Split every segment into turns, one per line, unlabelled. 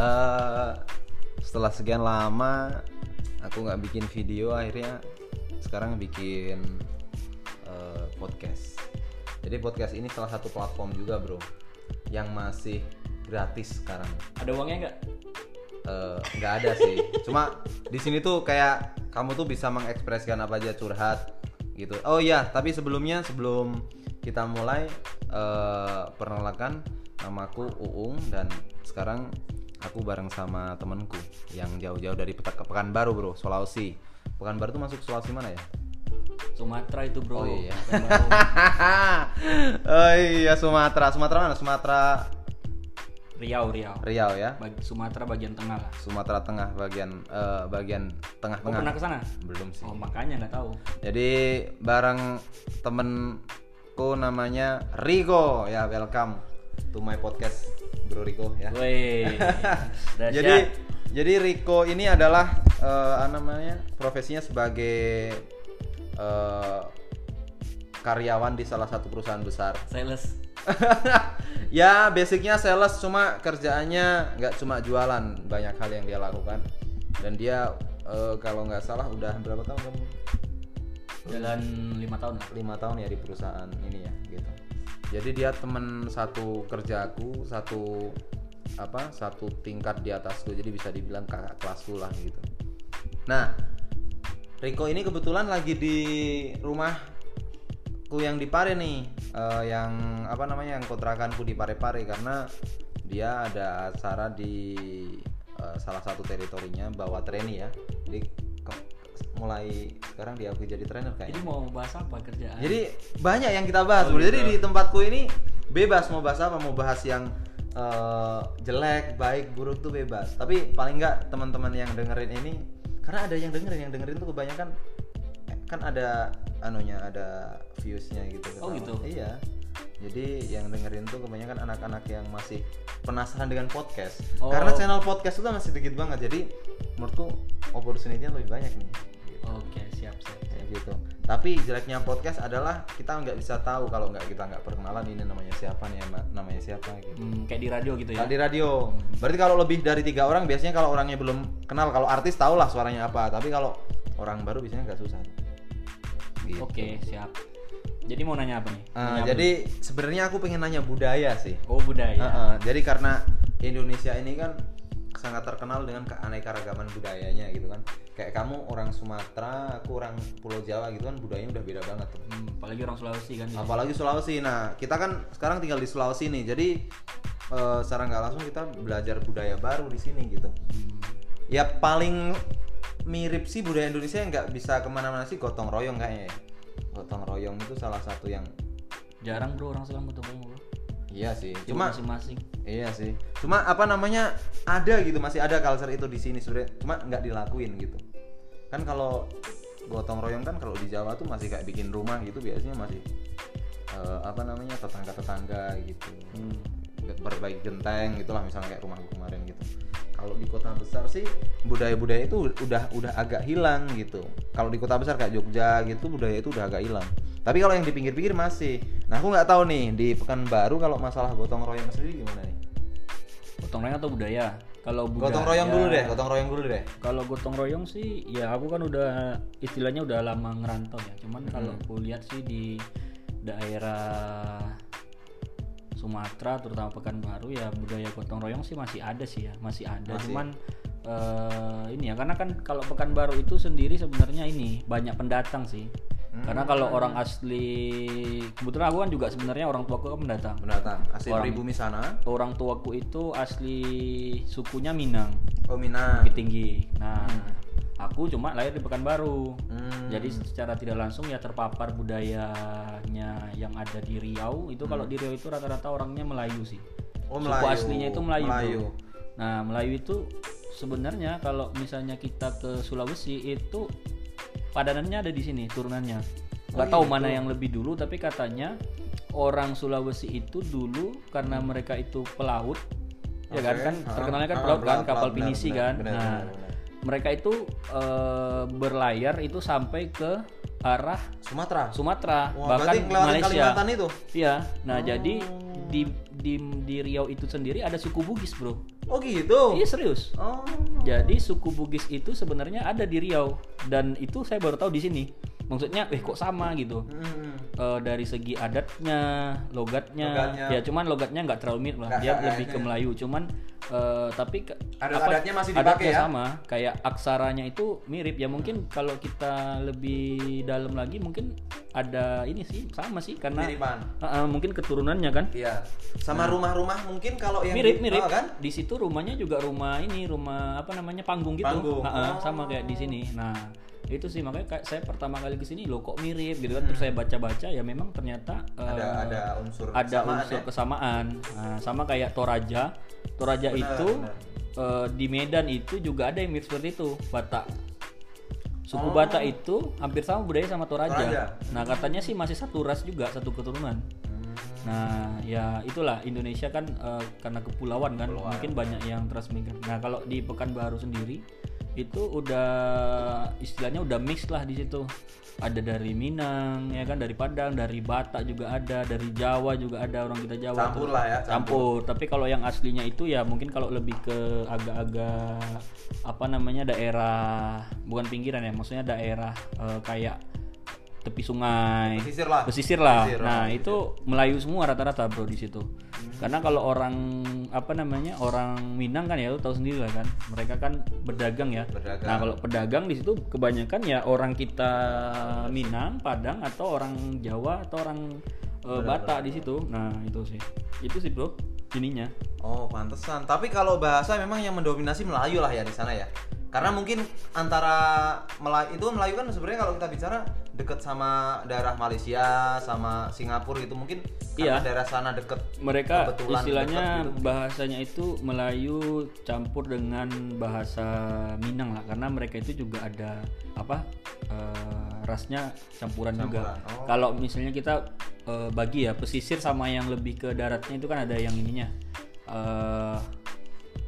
Eh, setelah sekian lama aku nggak bikin video akhirnya sekarang bikin eh, podcast. Jadi podcast ini salah satu platform juga bro yang masih gratis sekarang.
Ada uangnya nggak?
Eh, nggak ada sih. Cuma di sini tuh kayak kamu tuh bisa mengekspresikan apa aja curhat gitu. Oh iya, tapi sebelumnya sebelum kita mulai eh, perkenalkan namaku Uung dan sekarang aku bareng sama temenku yang jauh-jauh dari Peta- Pekanbaru bro, Sulawesi. Pekanbaru tuh masuk Sulawesi mana ya?
Sumatera itu bro.
Oh iya. Oh iya Sumatera, Sumatera mana? Sumatera
Riau, Riau.
Riau ya.
Bag- Sumatera bagian tengah lah.
Sumatera Tengah bagian eh, bagian
Oh
tengah-tengah.
pernah ke sana?
Belum sih.
Oh makanya nggak tahu.
Jadi bareng temenku namanya Rico ya welcome to my podcast Bro Rico ya.
Dahsyat.
Jadi jadi Rico ini adalah apa namanya profesinya sebagai eh, karyawan di salah satu perusahaan besar.
sales.
ya basicnya sales cuma kerjaannya nggak cuma jualan banyak hal yang dia lakukan dan dia eh, kalau nggak salah udah berapa tahun kamu
Jalan lima tahun
lima tahun ya di perusahaan ini ya gitu jadi dia temen satu kerjaku satu apa satu tingkat di atasku. Jadi bisa dibilang kakak kelasku lah gitu. Nah Riko ini kebetulan lagi di rumahku yang di Pare nih. Eh, yang apa namanya yang kontrakanku di Pare-Pare. Karena dia ada acara di eh, salah satu teritorinya bawa trainee ya. Jadi mulai sekarang dia aku jadi trainer kayaknya
Jadi mau bahas apa kerjaan?
jadi banyak yang kita bahas.
Oh.
Jadi
gitu.
di tempatku ini bebas mau bahas apa, mau bahas yang eh, jelek, baik, buruk tuh bebas. Tapi paling nggak teman-teman yang dengerin ini, karena ada yang dengerin, yang dengerin tuh kebanyakan kan ada anunya, ada viewsnya gitu.
Oh,
ketawa.
gitu.
Iya. Jadi yang dengerin tuh kebanyakan anak-anak yang masih penasaran dengan podcast.
Oh.
Karena channel podcast itu masih dikit banget. Jadi menurutku opportunity-nya lebih banyak nih. Tapi jeleknya podcast adalah kita nggak bisa tahu kalau nggak kita nggak perkenalan ini namanya siapa nih namanya siapa gitu
Hmm, kayak di radio gitu ya.
Kalau di radio berarti kalau lebih dari tiga orang biasanya kalau orangnya belum kenal kalau artis tahu lah suaranya apa tapi kalau orang baru biasanya nggak susah gitu.
Oke siap. Jadi mau nanya apa nih? Nanya apa
jadi sebenarnya aku pengen nanya budaya sih
oh budaya.
Heeh, jadi karena Indonesia ini kan sangat terkenal dengan keanekaragaman budayanya gitu kan kayak kamu orang Sumatera aku orang Pulau Jawa gitu kan budayanya udah beda banget tuh
Hmm, apalagi orang Sulawesi kan.
apalagi Sulawesi nah kita kan sekarang tinggal di Sulawesi nih jadi eh, secara nggak langsung kita belajar budaya baru di sini gitu
Hmm,
ya paling mirip sih budaya Indonesia yang nggak bisa ke mana-mana sih gotong royong kayaknya ya. gotong royong itu salah satu yang
jarang bro orang Selang betul bro.
Iya sih
Cuma masing-masing.
iya sih. Cuma apa namanya ada gitu masih ada culture itu di sini sebenarnya. Cuma nggak dilakuin gitu. Kan kalau gotong royong kan kalau di Jawa tuh masih kayak bikin rumah gitu biasanya masih eh, apa namanya tetangga-tetangga gitu.
Hmm.
berbaik genteng gitulah misalnya kayak rumahku kemarin gitu. Kalau di kota besar sih budaya-budaya itu udah udah agak hilang gitu. Kalau di kota besar kayak Jogja gitu budaya itu udah agak hilang tapi kalau yang di pinggir-pinggir masih nah aku nggak tahu nih di Pekanbaru kalau masalah gotong royong sendiri gimana nih
Gotong royong atau budaya? Kalau budaya.
gotong royong dulu deh gotong royong dulu deh
Kalau gotong royong sih, ya aku kan udah istilahnya udah lama ngerantau ya. Cuman kalau aku lihat sih di daerah Sumatera, terutama Pekanbaru ya budaya gotong royong sih masih ada sih ya, masih ada.
Masih.
Cuman eh, ini ya, karena kan kalau Pekanbaru itu sendiri sebenarnya ini banyak pendatang sih. Karena kalau orang asli, kebetulan aku kan juga sebenarnya orang tuaku kan pendatang.
pendatang asli
Orang.
pribumi sana
Orang tuaku itu asli sukunya Minang.
oh Minang
Bukit Tinggi. Nah, aku cuma lahir di Pekanbaru.
Hmm.
Jadi secara tidak langsung ya terpapar budayanya yang ada di Riau. Itu kalau di Riau itu rata-rata orangnya Melayu sih.
oh
Suku
Melayu
aslinya itu Melayu. bro.
Melayu.
Nah, Melayu itu sebenarnya kalau misalnya kita ke Sulawesi itu padanannya ada di sini turunannya. Gak
Oh,
tahu
gitu.
mana yang lebih dulu tapi katanya orang Sulawesi itu dulu karena mereka itu pelaut ya kan kan
Ah,
terkenalnya kan
ah,
pelaut kan kapal pinisi
benar,
kan.
benar,
nah,
benar,
mereka itu eh, berlayar itu sampai ke arah
Sumatera
Sumatera
Wah,
bahkan Malaysia.
Kalimantan itu
Iya. Nah, jadi di di di Riau itu sendiri ada suku Bugis bro
Oh gitu.
iya serius
Oh.
jadi suku Bugis itu sebenarnya ada di Riau dan itu saya baru tahu di sini maksudnya eh kok sama gitu
Hmm.
Eh, dari segi adatnya, logatnya,
Logatnya.
ya cuman logatnya nggak terlalu mirip lah. Dia lebih ke
ini.
Melayu, cuman eh, tapi ke-
Adat-adatnya masih dipakai
adatnya
ya?
sama, kayak aksaranya itu mirip ya mungkin kalau kita lebih dalam lagi mungkin ada ini sih sama sih karena
Miripan.
Eh, eh, mungkin keturunannya kan
Iya. Sama rumah-rumah mungkin kalau yang
mirip
di-
mirip
oh, kan?
di situ rumahnya juga rumah ini rumah apa namanya panggung gitu
Panggung.
Nah, eh,
Oh.
sama kayak di sini nah itu sih makanya kayak saya pertama kali ke sini lo kok mirip gitu kan terus saya baca-baca ya memang ternyata eh,
Hmm. Ada ada unsur
ada
kesamaan
unsur
ya?
kesamaan Nah, sama kayak Toraja Toraja
Benar,
itu
benar.
eh, di Medan itu juga ada yang mirip seperti itu Batak suku
Oh.
Batak itu hampir sama budaya sama Toraja.
Toraja.
nah katanya sih masih satu ras juga satu keturunan
Hmm.
Nah, ya itulah Indonesia kan eh, karena kepulauan kan,
Kepulauan.
mungkin banyak yang transmigran. Nah, kalau di Pekanbaru sendiri itu udah istilahnya udah mix lah di situ. Ada dari Minang, ya kan, dari Padang, dari Batak juga ada, dari Jawa juga ada orang kita Jawa.
Campur
tuh.
lah ya,
Campur. Tapi kalau yang aslinya itu ya mungkin kalau lebih ke agak-agak apa namanya daerah bukan pinggiran ya, maksudnya daerah eh, kayak tepi sungai
Pesisir lah.
pesisir lah.
Pesisir,
nah
Hmm.
itu Melayu semua rata-rata bro di situ. Karena kalau orang apa namanya orang Minang kan ya lu tahu sendiri lah kan, mereka kan berdagang ya.
Berdagang.
Nah kalau pedagang di situ kebanyakan ya orang kita Minang, Padang atau orang Jawa atau orang eh, Batak di situ. Nah itu sih, itu sih bro ininya.
Oh, pantesan. Tapi kalau bahasa memang yang mendominasi Melayu lah ya di sana ya. Karena mungkin antara Melayu itu Melayu kan sebenarnya kalau kita bicara deket sama daerah Malaysia sama Singapura gitu mungkin karena
Iya.
daerah sana deket
mereka istilahnya
deket gitu.
bahasanya itu Melayu campur dengan bahasa Minang lah karena mereka itu juga ada apa eh, rasnya campuran, juga.
Campuran, oh.
Kalau misalnya kita eh, bagi ya pesisir sama yang lebih ke daratnya itu kan ada yang ininya eh,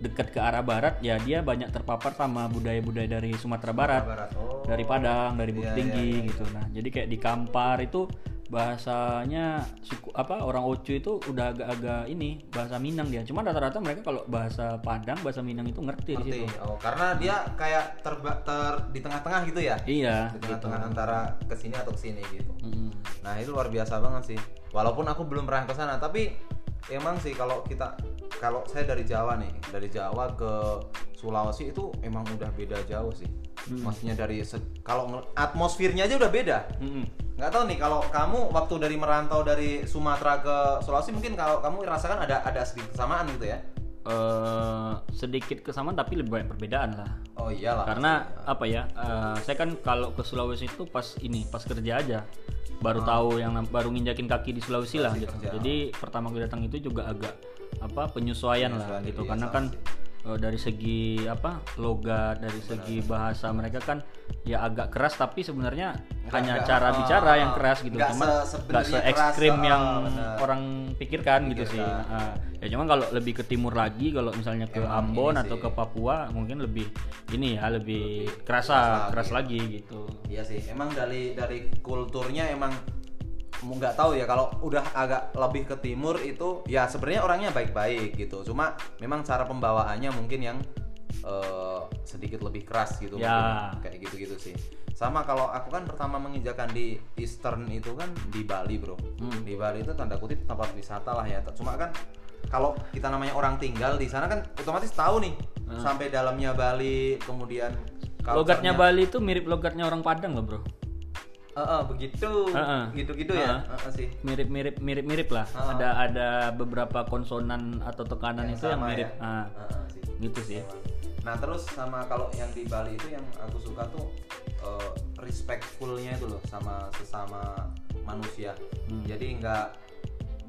dekat ke arah barat ya dia banyak terpapar sama budaya-budaya dari Sumatera Barat
Barat. Oh.
dari Padang, dari Bukit
iya,
Tinggi
iya,
gitu. Nah, jadi kayak di Kampar itu bahasanya suku apa orang Ocu itu udah agak-agak ini bahasa Minang dia. Cuma rata-rata mereka kalau bahasa Padang, bahasa Minang itu ngerti, di
Ngerti.
situ.
Oh, karena dia kayak terba ter di tengah-tengah gitu ya.
Iya,
Di
gitu.
tengah-tengah antara ke sini atau ke sini gitu.
Mm-mm.
Nah itu luar biasa banget sih. Walaupun aku belum pernah ke sana, tapi emang sih kalau kita kalau saya dari Jawa nih, dari Jawa ke Sulawesi itu emang udah beda jauh sih. Maksudnya dari kalau atmosfernya aja udah beda.
Mm-mm.
Nggak tahu nih kalau kamu waktu dari merantau dari Sumatera ke Sulawesi mungkin kalau kamu rasakan ada ada sedikit kesamaan gitu ya.
Eh, sedikit kesamaan tapi lebih banyak perbedaan lah.
Oh iyalah.
Karena apa ya? eh, saya kan kalau ke Sulawesi itu pas ini, pas kerja aja baru tahu yang baru nginjakin kaki di Sulawesi lah gitu.
kerja.
Jadi pertama kali datang itu juga agak apa penyesuaian, lah
Penyesuaian,
gitu
iya,
karena kan eh, dari segi apa logat dari segi bahasa mereka kan ya agak keras tapi sebenarnya hanya
nggak-
cara
ah,
bicara yang keras gitu cuma
se-
nggak se
keras,
ekstrim
ah,
yang
benar.
orang pikirkan gitu sih
Pikirkan.
Nah, ya cuma kalau lebih ke timur lagi kalau misalnya ke
Emang
Ambon atau
sih.
ke Papua mungkin lebih ini ya lebih
keras
kerasa
lagi.
keras lagi gitu
Iya sih, emang dari dari kulturnya emang nggak tahu ya kalau udah agak lebih ke timur itu ya sebenarnya orangnya baik-baik gitu. Cuma memang cara pembawaannya mungkin yang eh, sedikit lebih keras gitu
Ya.
mungkin. kayak gitu-gitu sih. Sama kalau aku kan pertama menginjakan di Eastern itu kan di Bali, Bro.
Hmm.
Di Bali itu tanda kutip tempat wisata lah ya. Cuma kan kalau kita namanya orang tinggal di sana kan otomatis tahu nih sampai dalamnya Bali, kemudian
Hmm. logatnya. Bali itu mirip logatnya orang Padang loh bro
Heeh, begitu.
Heeh.
Gitu-gitu ya.
Heeh.
Heeh sih.
mirip mirip mirip mirip lah
Ah.
ada ada beberapa konsonan atau tekanan itu yang mirip
ya.
Ah,
Heeh sih.
gitu sih.
Nah, terus sama kalau yang di Bali itu yang aku suka tuh eh, respectfulnya itu loh sama sesama manusia.
Hmm.
Jadi nggak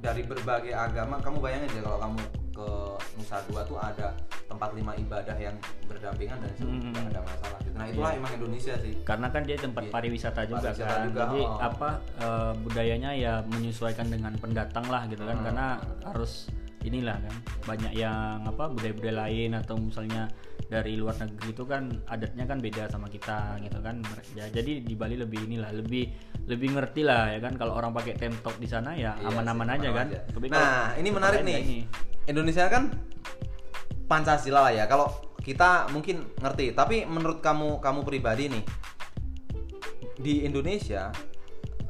dari berbagai agama, kamu bayangin aja kalau kamu ke Nusa Dua tuh ada tempat lima ibadah yang berdampingan dan itu
Hmm.
nggak ada masalah gitu. Nah, itulah emang Indonesia sih.
karena kan dia tempat
Iya.
pariwisata juga
Pariwisata
kan
juga,
jadi
oh.
apa eh, budayanya ya menyesuaikan dengan pendatang lah gitu kan
Hmm.
karena harus inilah kan banyak yang apa budaya-budaya lain atau misalnya dari luar negeri itu kan adatnya kan beda sama kita gitu kan. Ya jadi di Bali lebih inilah lebih lebih ngerti lah ya kan. Kalau orang pakai tank top di sana ya
Iya
aman-aman
sih,
aja kan.
aja.
Tapi
nah ini menarik nih.
nggak ini.
Indonesia kan Pancasila lah ya. Kalau kita mungkin ngerti tapi menurut kamu kamu pribadi nih di Indonesia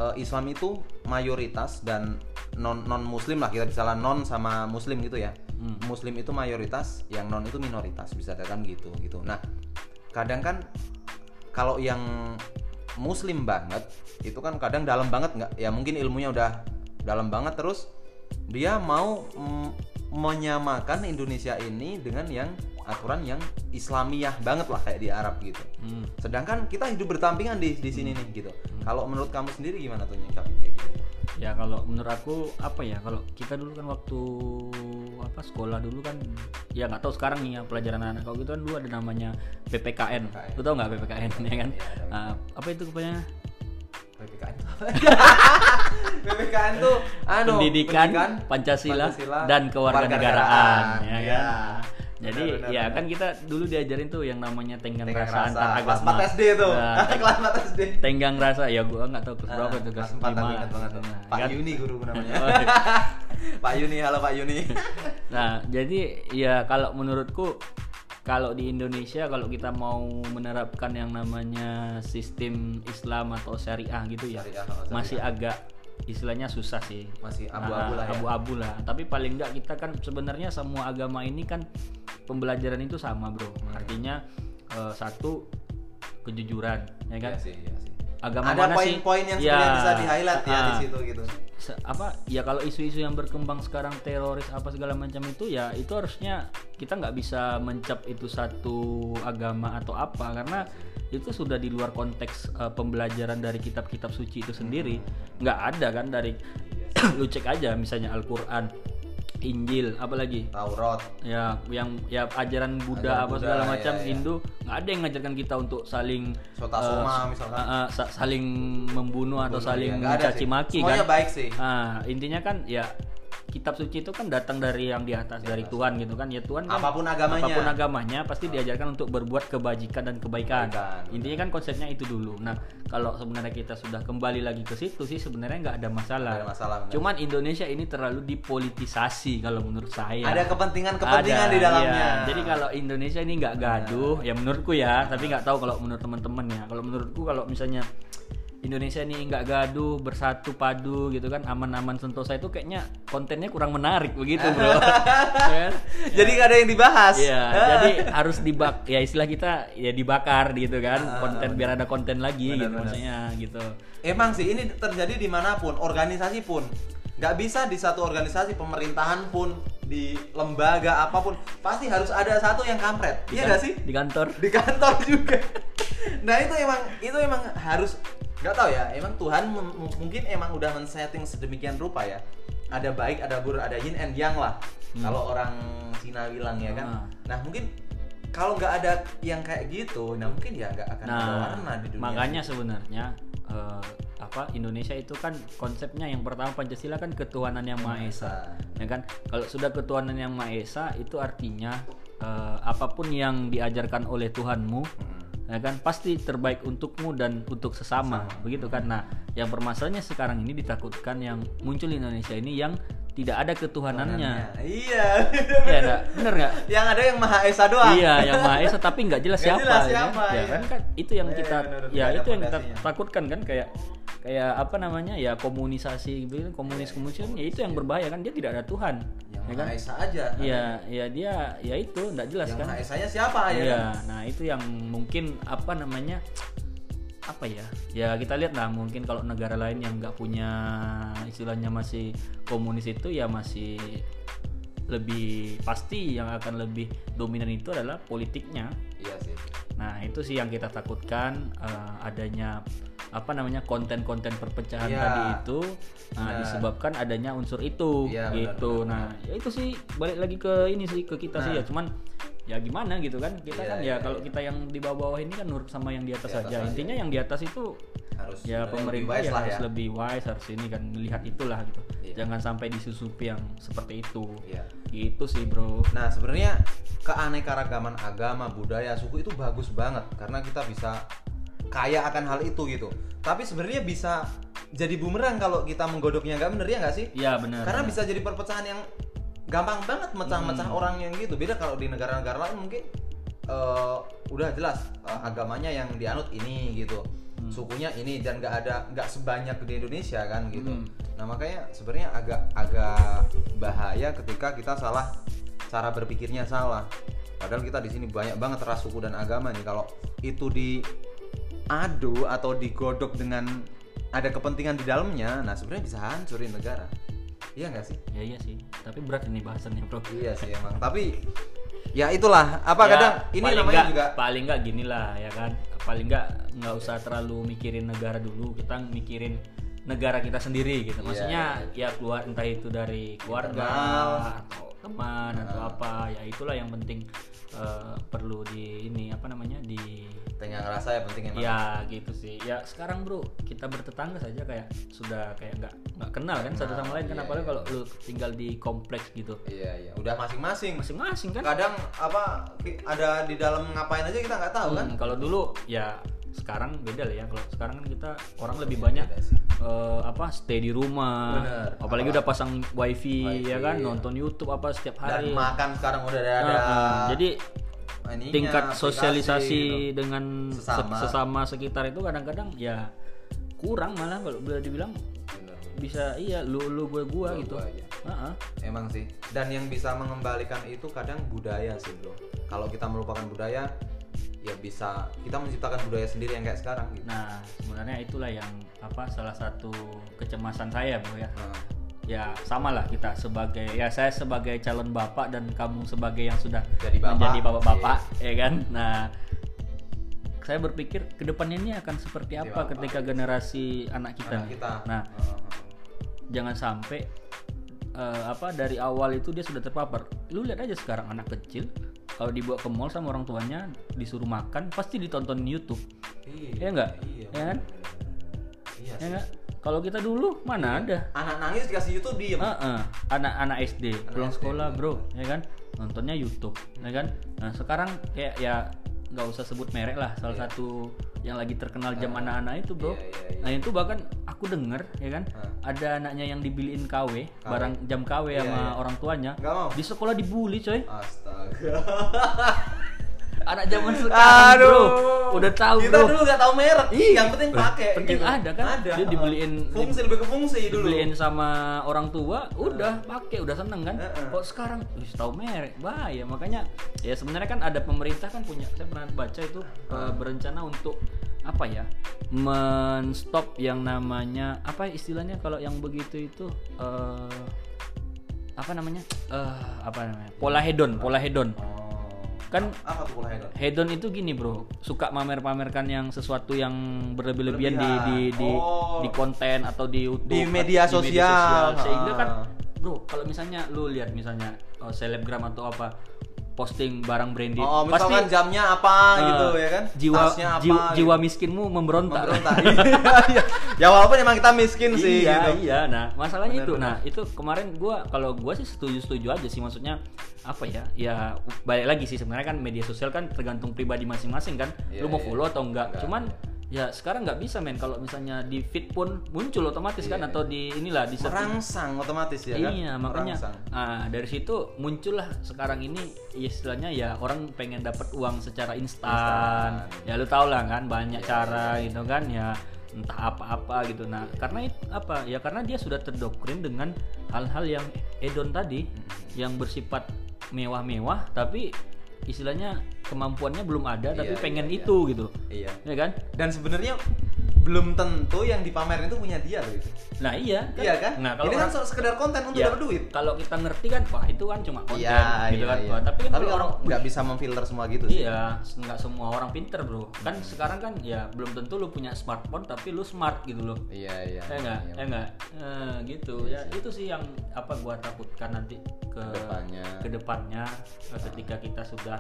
eh, Islam itu mayoritas dan non non Muslim lah kita bisa non sama Muslim gitu ya
Hmm.
Muslim itu mayoritas yang non itu minoritas bisa katakan gitu gitu nah kadang kan kalau yang Muslim banget itu kan kadang dalam banget nggak ya mungkin ilmunya udah dalam banget terus dia mau mm, menyamakan Indonesia ini dengan yang aturan yang Islamiyah banget lah kayak di Arab gitu.
Hmm.
sedangkan kita hidup bertampingan di di sini nih gitu. Kalau menurut kamu sendiri gimana tuh nyikapin kayak gitu?
Ya kalau menurut aku apa ya kalau kita dulu kan waktu apa sekolah dulu kan ya nggak tahu sekarang nih ya pelajaran anak kalau gitu kan dulu ada namanya PPKN
PPKN.
lu tau nggak PPKN ya kan?
Iya, ada.
Ah, apa itu kepanjangannya
PPKN tuh apa? PPKN tuh anu
pendidikan, Pancasila, dan kewarganegaraan ya
Iya.
kan jadi
Benar,
ya
benar.
kan kita dulu diajarin tuh yang namanya tenggang,
Tenggang
rasa,
rasa,
antar
kelas
agama
4 SD tuh.
Nah,
kelas 4 SD.
tenggang rasa ya gua nggak tahu kelas
Ah,
berapa itu kelas
kelas 4 tapi ingat banget tuh.
Nah,
Pak
kan?
Yuni guru namanya.
Oh, iya.
Pak Yuni, halo Pak Yuni.
Nah, jadi ya kalau menurutku kalau di Indonesia kalau kita mau menerapkan yang namanya sistem Islam atau syariah gitu ya,
Syariah, syariah.
masih agak istilahnya susah sih.
Masih abu-abu
Ah,
lah ya.
Abu-abu lah. Tapi paling enggak kita kan sebenarnya semua agama ini kan pembelajaran itu sama, Bro.
Hmm.
Artinya eh, satu kejujuran, ya kan?
Iya sih, iya sih.
Agama
Ada
mana sih?
poin-poin yang
Ya,
bisa di-highlight ya di
ah,
situ gitu.
apa ya kalau isu-isu yang berkembang sekarang teroris apa segala macam itu ya itu harusnya kita nggak bisa mencap itu satu agama atau apa karena itu sudah di luar konteks eh, pembelajaran dari kitab-kitab suci itu sendiri nggak ada kan dari lu cek aja misalnya Al-Quran Injil apalagi
Taurat.
ya yang ya ajaran
Ajaran
Buddha apa segala
Buddha,
macam
ya, ya.
Hindu nggak ada yang ngajarkan kita untuk saling
Sota
eh,
Soma
s-
misalkan.
eh, sa- saling membunuh atau
Membunuh,
saling
ya, nggak ada
mencaci maki
Semuanya
kan
baik sih.
Ah, intinya kan ya kitab suci itu kan datang dari yang di atas dari Tuhan gitu kan ya Tuhan kan
Apa pun agamanya.
apa pun agamanya pasti diajarkan untuk berbuat kebajikan dan kebaikan
Kebaikan,
intinya kan konsepnya itu dulu nah kalau sebenarnya kita sudah kembali lagi ke situ sih sebenarnya nggak ada masalah
ada masalah, benar.
cuman Indonesia ini terlalu dipolitisasi kalau menurut saya
Ada kepentingan-kepentingan
Ada,
di dalamnya.
iya. Jadi kalau Indonesia ini nggak gaduh, ya menurutku ya, tapi nggak tahu kalau menurut teman-teman ya. Kalau menurutku kalau misalnya Indonesia ini nggak gaduh, bersatu padu gitu kan, aman-aman sentosa itu kayaknya kontennya kurang menarik begitu bro. Ya kan?
Jadi nggak ada yang dibahas.
Iya, jadi harus dibak, ya istilah kita ya dibakar gitu kan, konten biar ada konten lagi gitu
Benar, benar.
maksudnya gitu.
Emang sih ini terjadi di mana pun, organisasi pun nggak bisa di satu organisasi pemerintahan pun di lembaga apa pun pasti harus ada satu yang kampret, iya nggak sih?
Di kantor.
Di kantor juga. nah itu emang itu emang harus nggak tahu ya, emang Tuhan mungkin emang udah men-setting sedemikian rupa ya. Ada baik, ada buruk, ada yin and yang lah. Kalau orang Cina bilang ya kan.
Ah.
Nah mungkin kalau nggak ada yang kayak gitu, nah mungkin ya nggak akan ada
Nah,
warna di dunia.
makanya sebenarnya eh, apa Indonesia itu kan konsepnya yang pertama Pancasila kan ketuhanan yang maha esa, ya kan? Kalau sudah ketuhanan yang maha esa itu artinya eh, apa pun yang diajarkan oleh Tuhanmu,
Mm.
Ya kan pasti terbaik untukmu dan untuk sesama, begitu kan? Nah, yang permasalahannya sekarang ini ditakutkan yang muncul di Indonesia ini yang tidak ada ketuhanannya.
Iya.
Iya, enggak? Bener nggak?
yang ada yang Maha Esa doang.
Iya, yang Maha Esa tapi nggak jelas
Nggak
siapa.
jelas
ya
siapa,
kan? Ya
iya.
kan kan itu yang
Iya,
kita
benar,
ya
nggak ada
itu yang kita takutkan kan kayak kayak apa namanya ya komunisasi gitu komunis komunis ya itu yang berbahaya kan dia tidak ada Tuhan.
Yang
ya kan?
Esa aja.
Iya, ya dia ya itu nggak jelas
Yang
kan.
Esanya siapa ya?
Iya,
kan?
nah itu yang mungkin apa namanya apa ya ya kita lihat lah mungkin kalau negara lain yang nggak punya istilahnya masih komunis itu ya masih lebih pasti yang akan lebih dominan itu adalah politiknya
Iya sih.
nah itu sih yang kita takutkan eh, adanya apa namanya konten-konten perpecahan
Iya.
tadi itu nah,
Benar.
disebabkan adanya unsur itu
Iya, benar,
gitu
benar,
nah ya itu sih balik lagi ke ini sih ke kita sih
Nah.
ya cuman ya gimana gitu kan kita
Iya,
kan ya
iya,
kalau
iya.
kita yang di bawah-bawah ini kan nurut sama yang di atas
Di atas
saja
aja,
intinya
iya.
yang di atas itu
harus
ya pemerintah
wise
ya
lah
harus
ya.
lebih wise harus ini kan melihat itulah gitu
Iya.
jangan sampai disusupi yang seperti itu
Iya.
itu sih bro
Nah sebenarnya keanekaragaman agama, budaya, suku itu bagus banget karena kita bisa kaya akan hal itu gitu. Tapi sebenarnya bisa jadi bumerang kalau kita menggodoknya nggak bener ya nggak sih?
ya benar
Karena
benar.
bisa jadi perpecahan yang gampang banget mecah-mecah
Hmm.
orang yang gitu. Beda kalau di negara-negara lain mungkin eh, udah jelas eh, agamanya yang dianut ini gitu,
Hmm.
sukunya ini dan nggak ada nggak sebanyak di Indonesia kan gitu.
Hmm.
Nah makanya sebenarnya agak agak bahaya ketika kita salah cara berpikirnya salah. Padahal kita di sini banyak banget ras suku dan agama nih. Kalau itu diadu atau digodok dengan ada kepentingan di dalamnya, nah sebenarnya bisa hancurin negara. Iya nggak sih?
ya iya sih. Tapi berat ini bahasannya bro.
Iya sih emang. Tapi ya itulah. Apa
Ya,
kadang ini
paling
namanya
nggak-
juga
paling nggak gini lah ya kan? Paling nggak nggak usah terlalu mikirin negara dulu. Kita mikirin negara kita sendiri gitu.
Iya,
maksudnya ya keluar entah itu dari keluarga
Internal.
atau teman atau apa ya itulah yang penting eh, perlu di ini apa namanya di
tengah ngerasa ya penting emang.
ya gitu sih ya sekarang bro kita bertetangga saja kayak sudah kayak nggak nggak kenal kan satu sama lain kan
Iya, iya.
kalau lu tinggal di kompleks gitu
Iya iya. Udah masing-masing.
masing-masing kan
Kadang apa ada di dalam ngapain aja kita nggak tahu kan?
Hmm, kalau dulu ya sekarang beda lah ya. Kalau sekarang kan kita orang lebih banyak
beda sih.
eh, apa stay di rumah.
Bener.
Apalagi
Apa-
udah pasang wifi,
Wifi,
ya kan,
iya.
nonton YouTube apa setiap
Dan
hari.
makan sekarang udah ada.
Nah, eh, jadi
ininya,
tingkat sosialisasi
gitu.
dengan se-
Sesama.
sesama sekitar itu kadang-kadang ya kurang malah kalau boleh dibilang
Bener.
bisa iya lu lu gue gua
Gua-
gitu.
gua aja.
Heeh.
Emang sih. Dan yang bisa mengembalikan itu kadang budaya sih bro. Kalau kita melupakan budaya, ya bisa kita menciptakan budaya sendiri yang kayak sekarang gitu.
Nah, sebenarnya itulah yang apa salah satu kecemasan saya, Bro ya.
Nah,
ya sama lah kita sebagai ya saya sebagai calon bapak dan kamu sebagai yang sudah
Jadi bapak.
menjadi bapak-bapak ya kan nah saya berpikir ke depannya ini akan seperti
Jadi
apa
bapak,
ketika
yes.
generasi anak kita,
anak kita.
nah
Heeh.
jangan sampai eh, apa dari awal itu dia sudah terpapar lu lihat aja sekarang anak kecil kalau dibawa ke mall sama orang tuanya disuruh makan pasti ditonton YouTube
Iya,
ya enggak
Iya.
ya kan
Iya.
ya
sih.
enggak kalau kita dulu mana ada
Anak nangis dikasih YouTube diem.
Heeh, anak-anak SD pulang
SD,
sekolah
bener.
bro ya kan nontonnya YouTube ya kan nah sekarang kayak ya nggak usah sebut merek lah salah
Iya.
satu yang lagi terkenal jam
Ah,
anak-anak itu bro
iya, iya, iya.
nah itu bahkan aku denger ya kan
Ah.
ada anaknya yang dibeliin KW, barang jam KW
Iya,
sama
iya.
orang tuanya
mau.
di sekolah dibully coy
Astaga.
anak zaman sekarang bro udah tahu
Kita
bro
dulu nggak tahu merek. Yang penting pakai.
penting
gitu.
ada kan
Ada.
dia dibeliin
Fungsi lebih ke fungsi dulu.
dibeliin sama orang tua udah pakai udah seneng kan
Heeh.
kok sekarang wis tahu merek bahaya makanya ya sebenarnya kan ada pemerintah kan punya saya pernah baca itu eh, berencana untuk apa ya menstop yang namanya apa istilahnya kalau yang begitu itu eh apa namanya eh apa namanya pola hedon pola hedon
Oh.
Kan
apa tuh hedon?
hedon itu gini bro suka mamer-pamerkan yang sesuatu yang berlebih-lebihan di di di,
Oh.
di konten atau di YouTube
Di media
atau
sosial.
sehingga kan bro kalau misalnya lu lihat misalnya oh, selebgram atau apa posting barang branded
Oh,
pasti
misalkan jamnya apa
eh,
gitu ya kan?
jiwa
Tasnya apa?
jiwa,
gitu.
jiwa miskinmu memberontak,
Memberontak. Iya, iya. ya walaupun emang kita miskin sih
iya
gitu.
iya nah masalahnya
Bener,
itu
bener.
nah itu kemarin gua kalau gua sih setuju setuju aja sih maksudnya apa ya ya balik lagi sih sebenarnya kan media sosial kan tergantung pribadi masing-masing kan
Iya,
lu mau
iya.
follow atau enggak
Enggak.
cuman ya sekarang nggak bisa men. Kalau misalnya di feed pun muncul otomatis kan atau di inilah di
Merangsang otomatis ya kan?
iya makanya
Merangsang.
ah, dari situ muncullah sekarang ini ya istilahnya ya orang pengen dapat uang secara instan. Ya lu tau lah kan banyak
Iya,
cara gitu kan ya entah apa-apa gitu. Nah karena itu apa? Ya karena dia sudah terdoktrin dengan hal-hal yang edon tadi yang bersifat mewah-mewah tapi istilahnya kemampuannya belum ada tapi
Iya,
pengen
iya, iya.
itu gitu
Iya.
ya kan
Dan sebenarnya belum tentu yang dipamerin itu punya dia loh itu.
Nah iya.
Iya kan?
Nah kalau
ini kan
orang-
so- sekedar konten untuk
ya,
dapat duit.
Kalau kita ngerti kan, wah itu kan cuma konten,
Iya,
gitu
iya,
kan.
iya.
Wah, tapi kan
Tapi orang nggak bisa memfilter semua gitu sih.
Iya, nggak semua orang pinter bro. Kan sekarang kan ya belum tentu lu punya smartphone tapi lu smart gitu loh.
Iya, iya.
Eh enggak,
iya.
eh enggak. Eh, gitu. ya itu sih yang apa gua takutkan nanti ke
Ke
depannya. ke depannya, eh, ketika kita sudah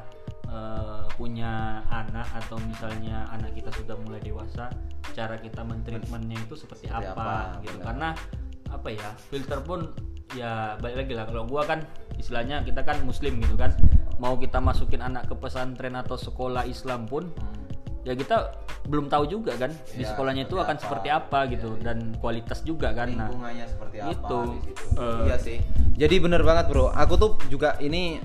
eh, punya anak atau misalnya anak kita sudah mulai dewasa, cara kita mentreatmentnya itu seperti,
Seperti
apa,
apa,
gitu.
benar.
Karena apa ya filter pun ya balik lagi lah kalau gua kan istilahnya kita kan muslim gitu kan mau kita masukin anak ke pesantren atau sekolah Islam pun ya kita belum tahu juga kan di
Ya,
sekolahnya itu akan
apa.
seperti apa gitu dan kualitas juga kan nah
seperti apa
Itu,
situ.
eh,
iya sih jadi bener banget bro aku tuh juga ini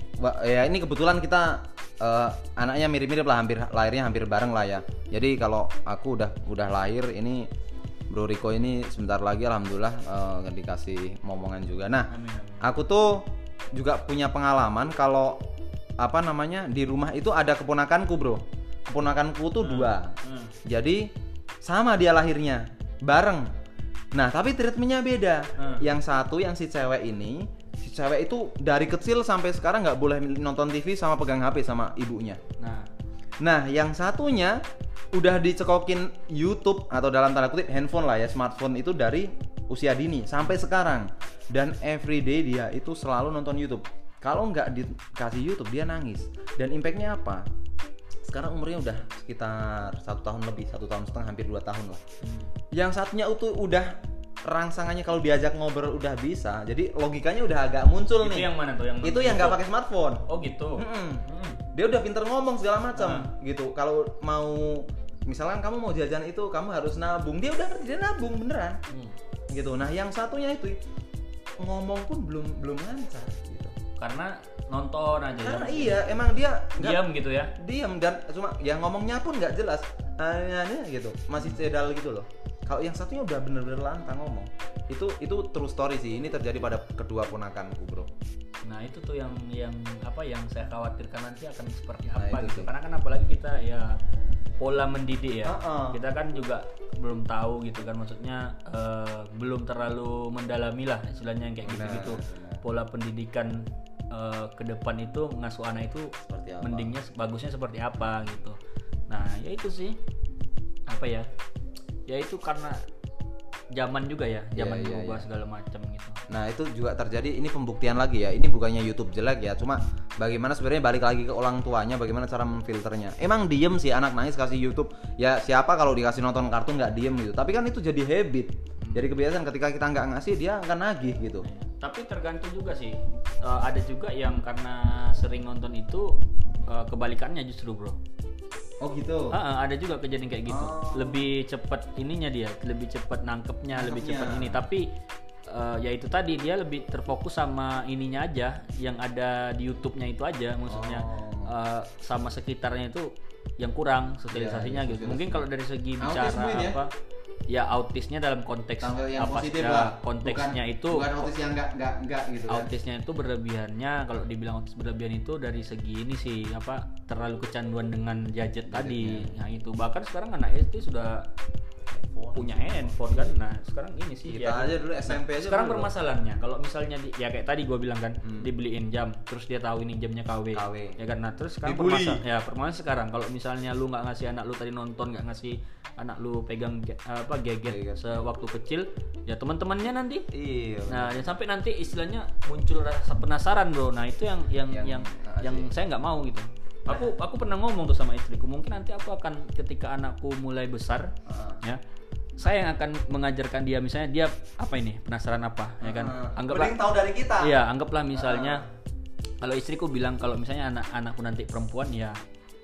ya ini kebetulan kita eh, anaknya mirip-mirip lah hampir lahirnya hampir bareng lah ya jadi kalau aku udah udah lahir ini bro Riko ini sebentar lagi alhamdulillah eh, dikasih momongan juga nah
amin, amin.
aku tuh juga punya pengalaman kalau apa namanya di rumah itu ada keponakanku bro keponakanku tuh dua
Hmm.
jadi sama dia lahirnya bareng. Nah tapi treatmentnya beda.
Hmm.
Yang satu yang si cewek ini, cewek itu dari kecil sampai sekarang nggak boleh nonton TV sama pegang HP sama ibunya.
nah
Nah yang satunya udah dicekokin YouTube atau dalam tanda kutip handphone lah ya smartphone itu dari usia dini sampai sekarang dan everyday dia itu selalu nonton YouTube. Kalau nggak dikasih YouTube dia nangis dan impactnya apa? Sekarang umurnya udah sekitar satu tahun lebih satu tahun setengah hampir dua tahun lah.
hmm.
Yang satunya itu udah rangsangannya kalau diajak ngobrol udah bisa, jadi logikanya udah agak muncul
itu
nih.
yang mana tuh? Yang
itu yang nggak pakai smartphone.
oh gitu.
Mm-mm.
Hmm.
dia udah pinter ngomong segala macam
Ah.
gitu. Kalau mau misalkan kamu mau jajan itu kamu harus nabung. Dia udah ngerti dia nabung beneran.
Hmm.
gitu. Nah yang satunya itu ngomong pun belum belum lancar gitu.
Karena nonton aja
karena
ya
iya emang dia nggak
diam gitu ya?
Diam dan cuma ya ngomongnya pun nggak jelas. Aneh gitu. Masih cedal gitu loh kalau yang satunya udah bener-bener lantang ngomong itu itu true story sih ini terjadi pada kedua ponakanku bro
Nah itu tuh yang yang apa yang saya khawatirkan nanti akan seperti
Nah,
apa
itu
gitu.
sih.
Karena kan apalagi kita ya pola mendidik ya.
Uh-uh.
Kita kan juga belum tahu gitu kan maksudnya eh, belum terlalu mendalami lah istilahnya yang kayak
Benar,
gitu-gitu.
benar.
Pola pendidikan eh, ke depan itu ngasuh anak itu
Seperti apa?
mendingnya bagusnya seperti apa gitu. Nah, ya itu sih apa ya? Ya itu karena zaman juga ya,
Iya,
zaman
iya,
berubah
iya.
segala macam gitu.
Nah itu juga terjadi ini pembuktian lagi ya ini bukannya YouTube jelek ya cuma bagaimana sebenarnya balik lagi ke orang tuanya bagaimana cara memfilternya emang diem sih anak nangis kasih YouTube ya siapa kalau dikasih nonton kartun nggak diem gitu tapi kan itu jadi habit jadi kebiasaan ketika kita nggak ngasih dia akan nagih gitu
Iya. Tapi tergantung juga sih. Eh, ada juga yang karena sering nonton itu eh, kebalikannya justru bro.
Oh gitu
Ah, ah, ada juga kejadian kayak gitu.
Oh.
Lebih cepat ininya dia, lebih cepat nangkepnya, lebih
Nangkepnya.
cepat ini. Tapi eh, ya itu tadi dia lebih terfokus sama ininya aja, yang ada di YouTube-nya itu aja. Maksudnya
Oh.
eh, sama sekitarnya itu yang kurang sosialisasinya
Iya,
gitu.
sosialisasi.
Mungkin kalau dari segi
Autis
bicara
mungkin ya?
apa, ya autisnya dalam konteks
yang
apa
positif
ya,
lah.
konteksnya
bukan,
itu
bukan autis yang nggak nggak nggak gitu kan.
autisnya itu berlebihannya kalau dibilang autis berlebihan itu dari segi ini sih apa terlalu kecanduan dengan gadget tadi. Nah itu. Bahkan sekarang anak SD sudah punya handphone kan nah sekarang ini sih
kita
ya,
aja dulu SMP aja
sekarang
dulu.
permasalahannya kalau misalnya di, ya kayak tadi gua bilang kan
Hmm.
dibeliin jam terus dia tahu ini jamnya KW,
KW.
ya kan nah terus sekarang
Dibully.
permasal- ya permasalahan sekarang kalau misalnya lu nggak ngasih anak lu tadi nonton nggak ngasih anak lu pegang ga- apa gadget sewaktu kecil ya teman-temannya nanti
iya
Nah, ya sampai nanti istilahnya muncul rasa penasaran, Bro. Nah, itu yang yang
Yang-
yang yang, saya nggak mau gitu. Aku aku pernah ngomong tuh sama istriku, mungkin nanti aku akan ketika anakku mulai besar,
Ah.
ya. Saya yang akan mengajarkan dia misalnya dia apa ini? Penasaran apa, ya kan?
Ah.
Anggaplah
Mending tahu dari kita
Iya, anggaplah misalnya kalau istriku bilang kalau misalnya anak-anakku nanti perempuan ya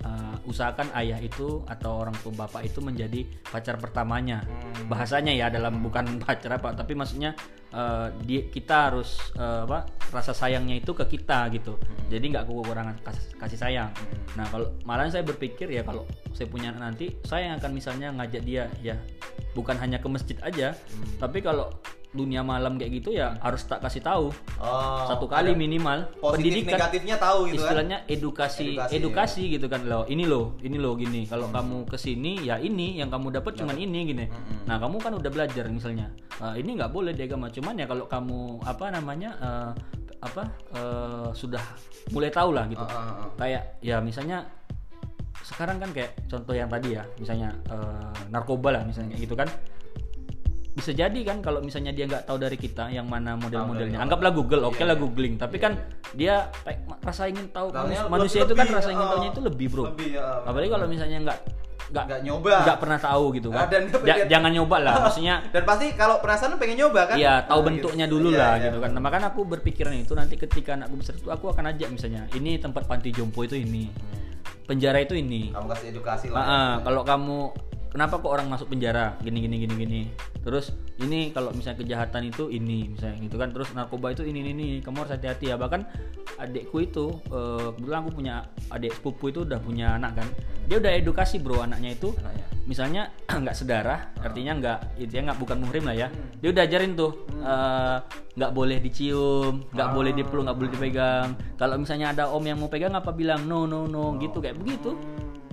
uh, usahakan ayah itu atau orang tua bapak itu menjadi pacar pertamanya.
Hmm.
Bahasanya ya dalam bukan pacar apa, tapi maksudnya uh, di, kita harus uh, apa rasa sayangnya itu ke kita gitu. Jadi nggak kekurangan kasih, kasih sayang. Nah, kalau malah saya berpikir ya kalau saya punya nanti saya yang akan misalnya ngajak dia ya bukan hanya ke masjid aja, tapi kalau dunia malam kayak gitu ya harus tak kasih tahu.
Oh,
satu kali minimal
positif
pendidikan.
negatifnya tahu gitu kan.
istilahnya edukasi
Edukasi,
edukasi, gitu kan. Lo ini lo ini lo gini. Kalau kamu ke sini ya ini yang kamu dapat cuman ini gini. Nah kamu kan udah belajar misalnya "Ah, ini nggak boleh di agama cuman ya kalau kamu apa namanya eh, apa eh, sudah mulai tahu lah gitu.
Ah, ah, ah.
kayak ya misalnya sekarang kan kayak contoh yang tadi ya misalnya eh, narkoba lah misalnya kayak gitu kan. Bisa jadi kan kalau misalnya dia nggak tahu dari kita yang mana model-modelnya. anggaplah Google oke
Iya,
lah
iya.
googling. Tapi kan dia rasa ingin tahu manusia itu kan rasa ingin tahunya itu lebih bro.
lebih, ya,
apalagi kalau misalnya nggak nggak
Nggak nyoba.
nggak pernah tahu gitu kan
dan pengen-
jangan nyoba lah maksudnya
Dan pasti kalau penasaran pengen nyoba kan?
Iya, tahu
Nah,
bentuknya
gitu.
dulu
Iya,
lah
iya.
gitu kan. Nah, makanya aku berpikiran itu nanti ketika anakku besar itu aku akan ajak misalnya, ini tempat panti jompo itu ini. Penjara itu ini.
Kamu kasih edukasi
Ah,
lah.
ah, kalau kamu kenapa kok orang masuk penjara gini gini gini gini. Terus ini kalau misalnya kejahatan itu ini misalnya gitu kan. Terus narkoba itu ini ini, ini. Kamu harus hati-hati ya. Bahkan adikku itu eh, kebetulan aku punya adik sepupu itu udah punya anak kan. Dia udah edukasi bro anaknya itu
Anaknya.
misalnya nggak sedarah artinya nggak itu ya nggak bukan muhrim lah ya dia udah ajarin tuh eh, nggak boleh dicium nggak boleh dipeluk nggak boleh dipegang kalau misalnya ada om yang mau pegang apa bilang no no no gitu kayak begitu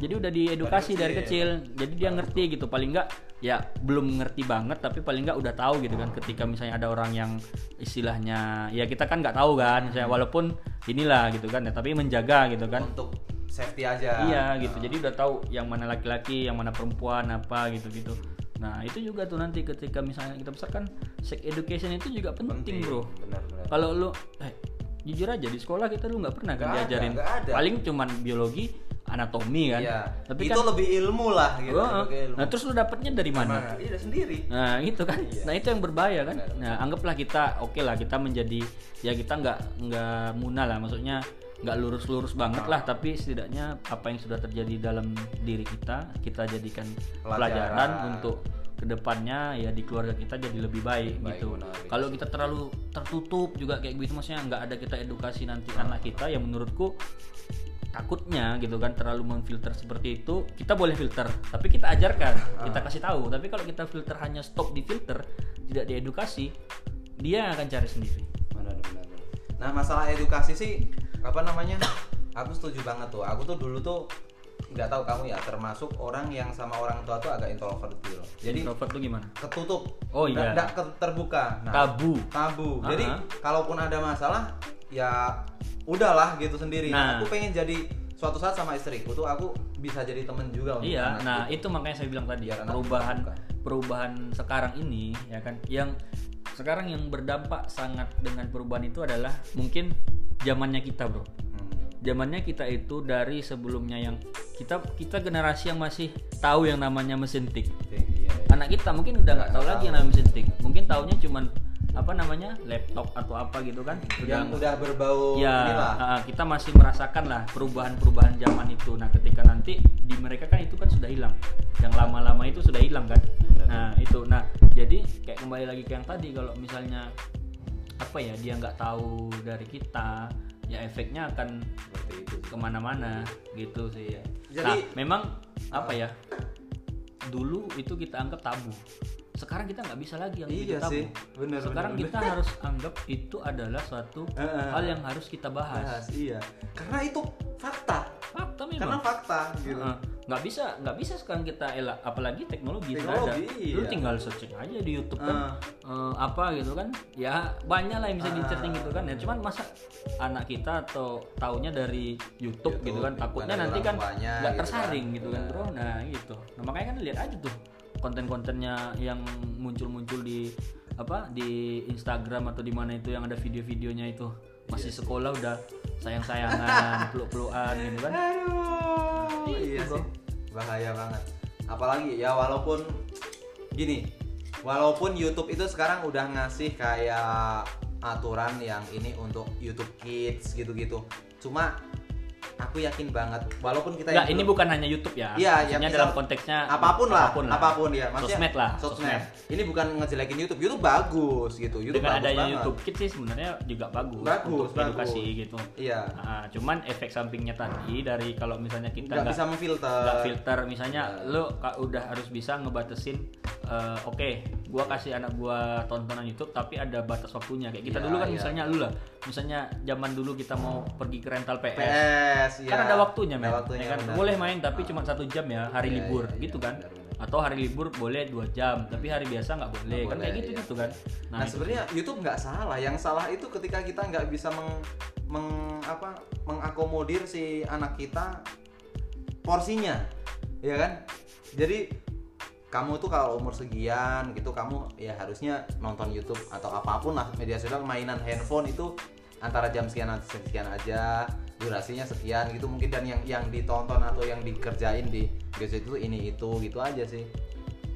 jadi udah diedukasi dari kecil jadi dia ngerti gitu paling nggak ya belum ngerti banget tapi paling nggak udah tahu gitu kan ketika misalnya ada orang yang istilahnya ya kita kan nggak tahu kan misalnya walaupun inilah gitu kan ya tapi menjaga gitu kan
Untuk safety aja.
Iya gitu. Jadi udah tahu yang mana laki-laki, yang mana perempuan apa gitu-gitu. Nah, itu juga tuh nanti ketika misalnya kita besar kan sex education itu juga penting, Bro.
Benar-benar.
Kalau lu eh jujur aja di sekolah kita lu nggak pernah kan
Nggak ada,
diajarin.
nggak ada.
Paling cuman biologi, anatomi kan.
Iya.
Tapi
itu
kan
lebih ilmu lah gitu. Lebih ilmu.
Nah, terus lu dapetnya dari mana?
Iya sendiri.
Nah itu kan,
Iya.
nah itu yang berbahaya kan.
Benar.
Nah anggaplah kita, oke lah kita menjadi ya kita nggak nggak munah lah, maksudnya nggak lurus-lurus banget lah, tapi setidaknya apa yang sudah terjadi dalam diri kita kita jadikan pelajaran,
Pelajaran.
untuk ke depannya ya di keluarga kita jadi lebih baik,
Baik,
gitu. Kalau kita terlalu tertutup juga kayak gitu, maksudnya nggak ada kita edukasi nanti anak kita, yang menurutku takutnya gitu kan terlalu memfilter seperti itu kita boleh filter tapi kita ajarkan kita kasih tahu tapi kalau kita filter hanya stop di filter tidak diedukasi dia akan cari sendiri
Benar, benar, benar. Nah masalah edukasi sih apa namanya? Aku setuju banget tuh. Aku tuh dulu tuh nggak tahu kamu ya termasuk orang yang sama orang tua tuh agak introvert gitu. Jadi
introvert tuh gimana
ketutup.
Oh, iya.
nggak ke- terbuka. Nah,
tabu
tabu.
Ah.
Jadi kalaupun ada masalah ya udahlah gitu sendiri.
Nah.
Aku pengen jadi suatu saat sama istriku tuh aku bisa jadi temen juga untuk
iya nah
gitu.
itu makanya saya bilang tadi
anak
perubahan perubahan sekarang ini ya kan yang sekarang yang berdampak sangat dengan perubahan itu adalah mungkin zamannya kita bro
Hmm.
zamannya kita itu dari sebelumnya yang kita kita generasi yang masih tahu yang namanya mesin tik
iya, iya.
anak kita mungkin udah nggak tahu lagi yang namanya mesin tik mungkin taunya cuman apa namanya laptop atau apa gitu kan.
Yang udah berbau
ya
inilah.
uh, kita masih merasakan lah perubahan-perubahan zaman itu. Nah ketika nanti di mereka kan itu kan sudah hilang. Yang lama-lama itu sudah hilang kan. Nah itu. Nah jadi kayak kembali lagi ke yang tadi kalau misalnya apa ya dia nggak tahu dari kita ya efeknya akan
Seperti itu.
ke mana-mana gitu sih. Ya.
Jadi-
nah memang apa ya dulu itu kita anggap tabu sekarang kita nggak bisa lagi yang
Iya
tabu
sih, benar,
sekarang
benar,
kita harus anggap itu adalah suatu hal yang harus kita bahas
Bahas, iya. Karena itu fakta.
fakta
Karena
memang
fakta gitu.
Heeh. nggak bisa nggak bisa sekarang kita elak apalagi teknologi, sudah ada
Teknologi,
lu
iya.
tinggal searching aja di YouTube kan eh, apa gitu kan ya banyak lah yang bisa
Ah.
di-searching gitu kan ya cuman masa anak kita atau taunya dari YouTube,
YouTube,
gitu kan
bukan
takutnya
dari
nanti kan nggak
gitu
tersaring
kan.
gitu kan bro nah gitu nah makanya kan lihat aja tuh konten-kontennya yang muncul-muncul di apa di Instagram atau di mana itu yang ada video-videonya itu masih sekolah udah sayang-sayangan peluk-pelukan gitu kan
Aduh,
Itu,
iya
bro.
sih. Bahaya banget. Apalagi ya walaupun gini, walaupun YouTube itu sekarang udah ngasih kayak aturan yang ini untuk YouTube Kids gitu-gitu. Cuma aku yakin banget walaupun kita
Enggak,
yang
ini bukan hanya YouTube ya.
Iya, ya
dalam konteksnya
apa pun lah, apa pun, ya. Maksudnya
sosmed lah,
Sosmed. Ini bukan ngejelekin YouTube. YouTube bagus gitu. YouTube
Dengan
bagus
adanya
banget.
YouTube Kids sih sebenarnya juga bagus,
Bagus,
untuk
bagus.
edukasi gitu.
Iya.
Nah, cuman efek sampingnya tadi dari kalau misalnya kita
Nggak
nggak
bisa memfilter.
nggak filter misalnya
Iya.
lo udah harus bisa ngebatesin eh, oke gua kasih anak gua tontonan YouTube tapi ada batas waktunya kayak kita
Iya,
dulu kan
iya.
misalnya lu lah misalnya zaman dulu kita mau pergi ke rental PS,
PS, ya.
kan ada waktunya men
waktunya,
ya kan
benar.
boleh main tapi cuma satu jam ya hari
Iya,
libur
iya, iya,
gitu kan
benar, benar.
atau hari libur boleh dua jam tapi hari biasa nggak boleh
Nggak
kan kayak
boleh,
gitu
iya.
gitu kan
Nah,
itu
sebenarnya YouTube nggak salah. Yang salah itu ketika kita nggak bisa meng, meng- apa mengakomodir si anak kita porsinya, ya kan? Jadi kamu tuh kalau umur sekian gitu kamu ya harusnya nonton YouTube atau apa pun lah media sosial mainan handphone itu antara jam sekian atau sekian aja durasinya sekian gitu mungkin. Dan yang yang ditonton atau yang dikerjain di gadget itu ini itu gitu aja sih.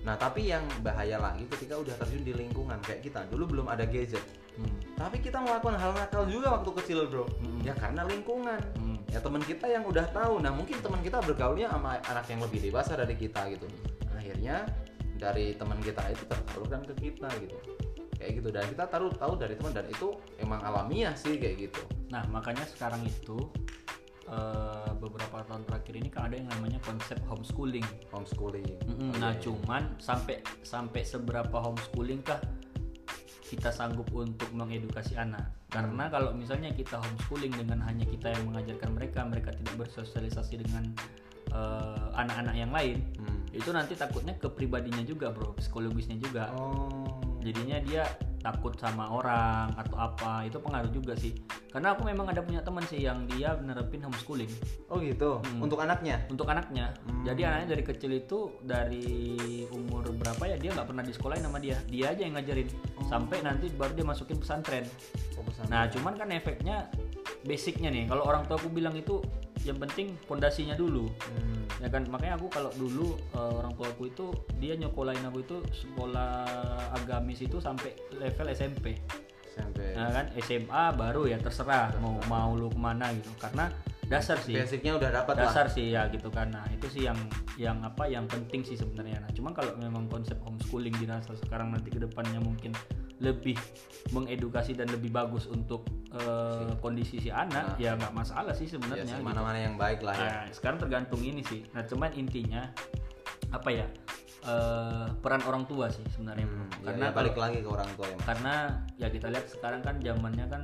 Nah tapi yang bahaya lagi ketika udah terjun di lingkungan kayak kita dulu belum ada gadget.
Hmm.
tapi kita melakukan hal nakal juga waktu kecil bro.
Hmm.
ya karena lingkungan.
Hmm.
ya teman kita yang udah tahu. Nah mungkin teman kita bergaulnya sama anak yang lebih dewasa dari kita gitu akhirnya dari teman kita itu tersalurkan ke kita gitu kayak gitu dan kita tahu tahu dari teman dan itu emang alamiah sih kayak gitu
Nah, makanya sekarang itu eh, beberapa tahun terakhir ini kan ada yang namanya konsep homeschooling.
homeschooling
Mm-mm.
Oh,
nah,
iya, iya.
cuman sampai sampai seberapa homeschooling kah kita sanggup untuk mengedukasi anak? Karena kalau misalnya kita homeschooling dengan hanya kita yang mengajarkan mereka, mereka tidak bersosialisasi dengan eh, anak-anak yang lain,
Hmm.
Itu nanti takutnya ke pribadinya juga, bro, psikologisnya juga.
oh.
Jadinya dia takut sama orang atau apa. Itu pengaruh juga sih. Karena aku memang ada punya teman sih yang dia nerapin homeschooling.
Oh gitu?
Hmm.
untuk anaknya?
Untuk anaknya.
Hmm.
jadi anaknya dari kecil itu dari umur berapa ya dia nggak pernah disekolahin sama dia. Dia aja yang ngajarin. Sampai nanti baru dia masukin pesantren.
Oh, pesantren.
nah cuman kan efeknya basicnya nih. Kalau orang tua aku bilang itu yang penting pondasinya dulu.
Hmm.
ya kan? Makanya aku kalau dulu eh, orang tua aku itu dia nyokolain aku itu sekolah agamis itu sampai level SMP
SMP
nah kan? SMA baru ya terserah mau mau lu ke mana gitu. Karena dasar sih.
Basicnya udah dapat lah.
Dasar sih ya gitu kan. Nah itu sih yang yang apa yang penting sih sebenarnya. Nah cuman kalau memang konsep homeschooling dirasa sekarang nanti ke depannya mungkin lebih mengedukasi dan lebih bagus untuk eh, kondisi si anak
Nah.
ya nggak masalah sih
ya
sebenarnya gitu.
mana-mana yang baik lah ya
Nah, sekarang tergantung ini sih. Nah, cuman intinya apa ya? eh, peran orang tua sih sebenarnya.
Hmm, ya,
Karena
ya, balik
kalau-
lagi ke orang tua ya Mas.
karena ya kita lihat sekarang kan zamannya kan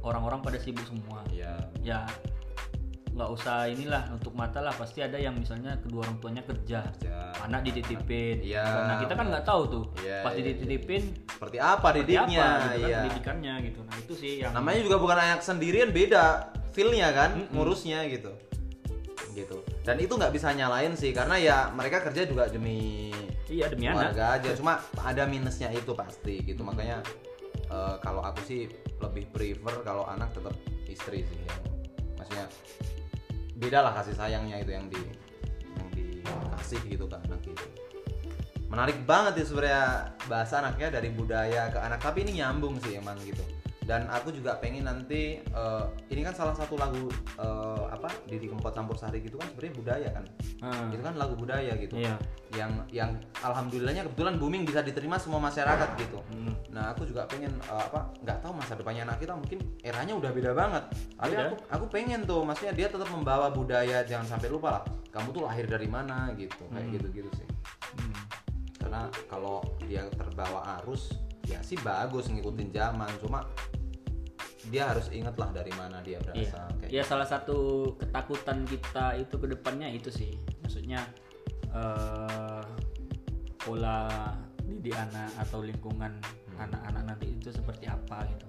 orang-orang pada sibuk semua.
ya
Ya nggak usah inilah untuk mata lah. Pasti ada yang misalnya kedua orang tuanya kerja
kerja.
anak dititipin.
Iya,
nah kita kan nggak tahu tuh
Iya,
pas
iya,
dititipin
seperti apa
seperti
didiknya
apa gitu kan
iya.
pendidikannya gitu. Nah itu sih yang
namanya juga bukan anak sendirian beda feelnya kan ngurusnya gitu. Gitu. Dan itu nggak bisa nyalain sih karena ya mereka kerja juga demi
iya demi anak.
keluarga aja. Cuma ada minusnya itu pasti gitu. Makanya eh, kalau aku sih lebih prefer kalau anak tetap istri sih yang maksudnya beda lah kasih sayangnya itu yang di yang dikasih gitu ke anak gitu. Menarik banget ya sebenarnya bahasa anaknya dari budaya ke anak tapi ini nyambung sih emang gitu. Dan aku juga pengen nanti eh, ini kan salah satu lagu eh, apa Didi Kempot campur sari gitu kan sebenarnya budaya kan
Hmm.
itu kan lagu budaya gitu
iya
yang yang alhamdulillahnya kebetulan booming bisa diterima semua masyarakat gitu
Hmm.
nah aku juga pengen uh, apa nggak tahu masa depannya anak kita mungkin eranya udah beda banget tapi aku aku pengen tuh maksudnya dia tetap membawa budaya jangan sampai lupa lah kamu tuh lahir dari mana gitu kayak
Hmm.
gitu gitu sih
Hmm.
karena kalau dia terbawa arus ya sih bagus ngikutin zaman cuma dia harus inget lah dari mana dia
Iya.
berasal kayak
Ya salah satu ketakutan kita itu ke depannya itu sih. Maksudnya eh pola didik anak atau lingkungan
Hmm.
anak-anak nanti itu seperti apa gitu.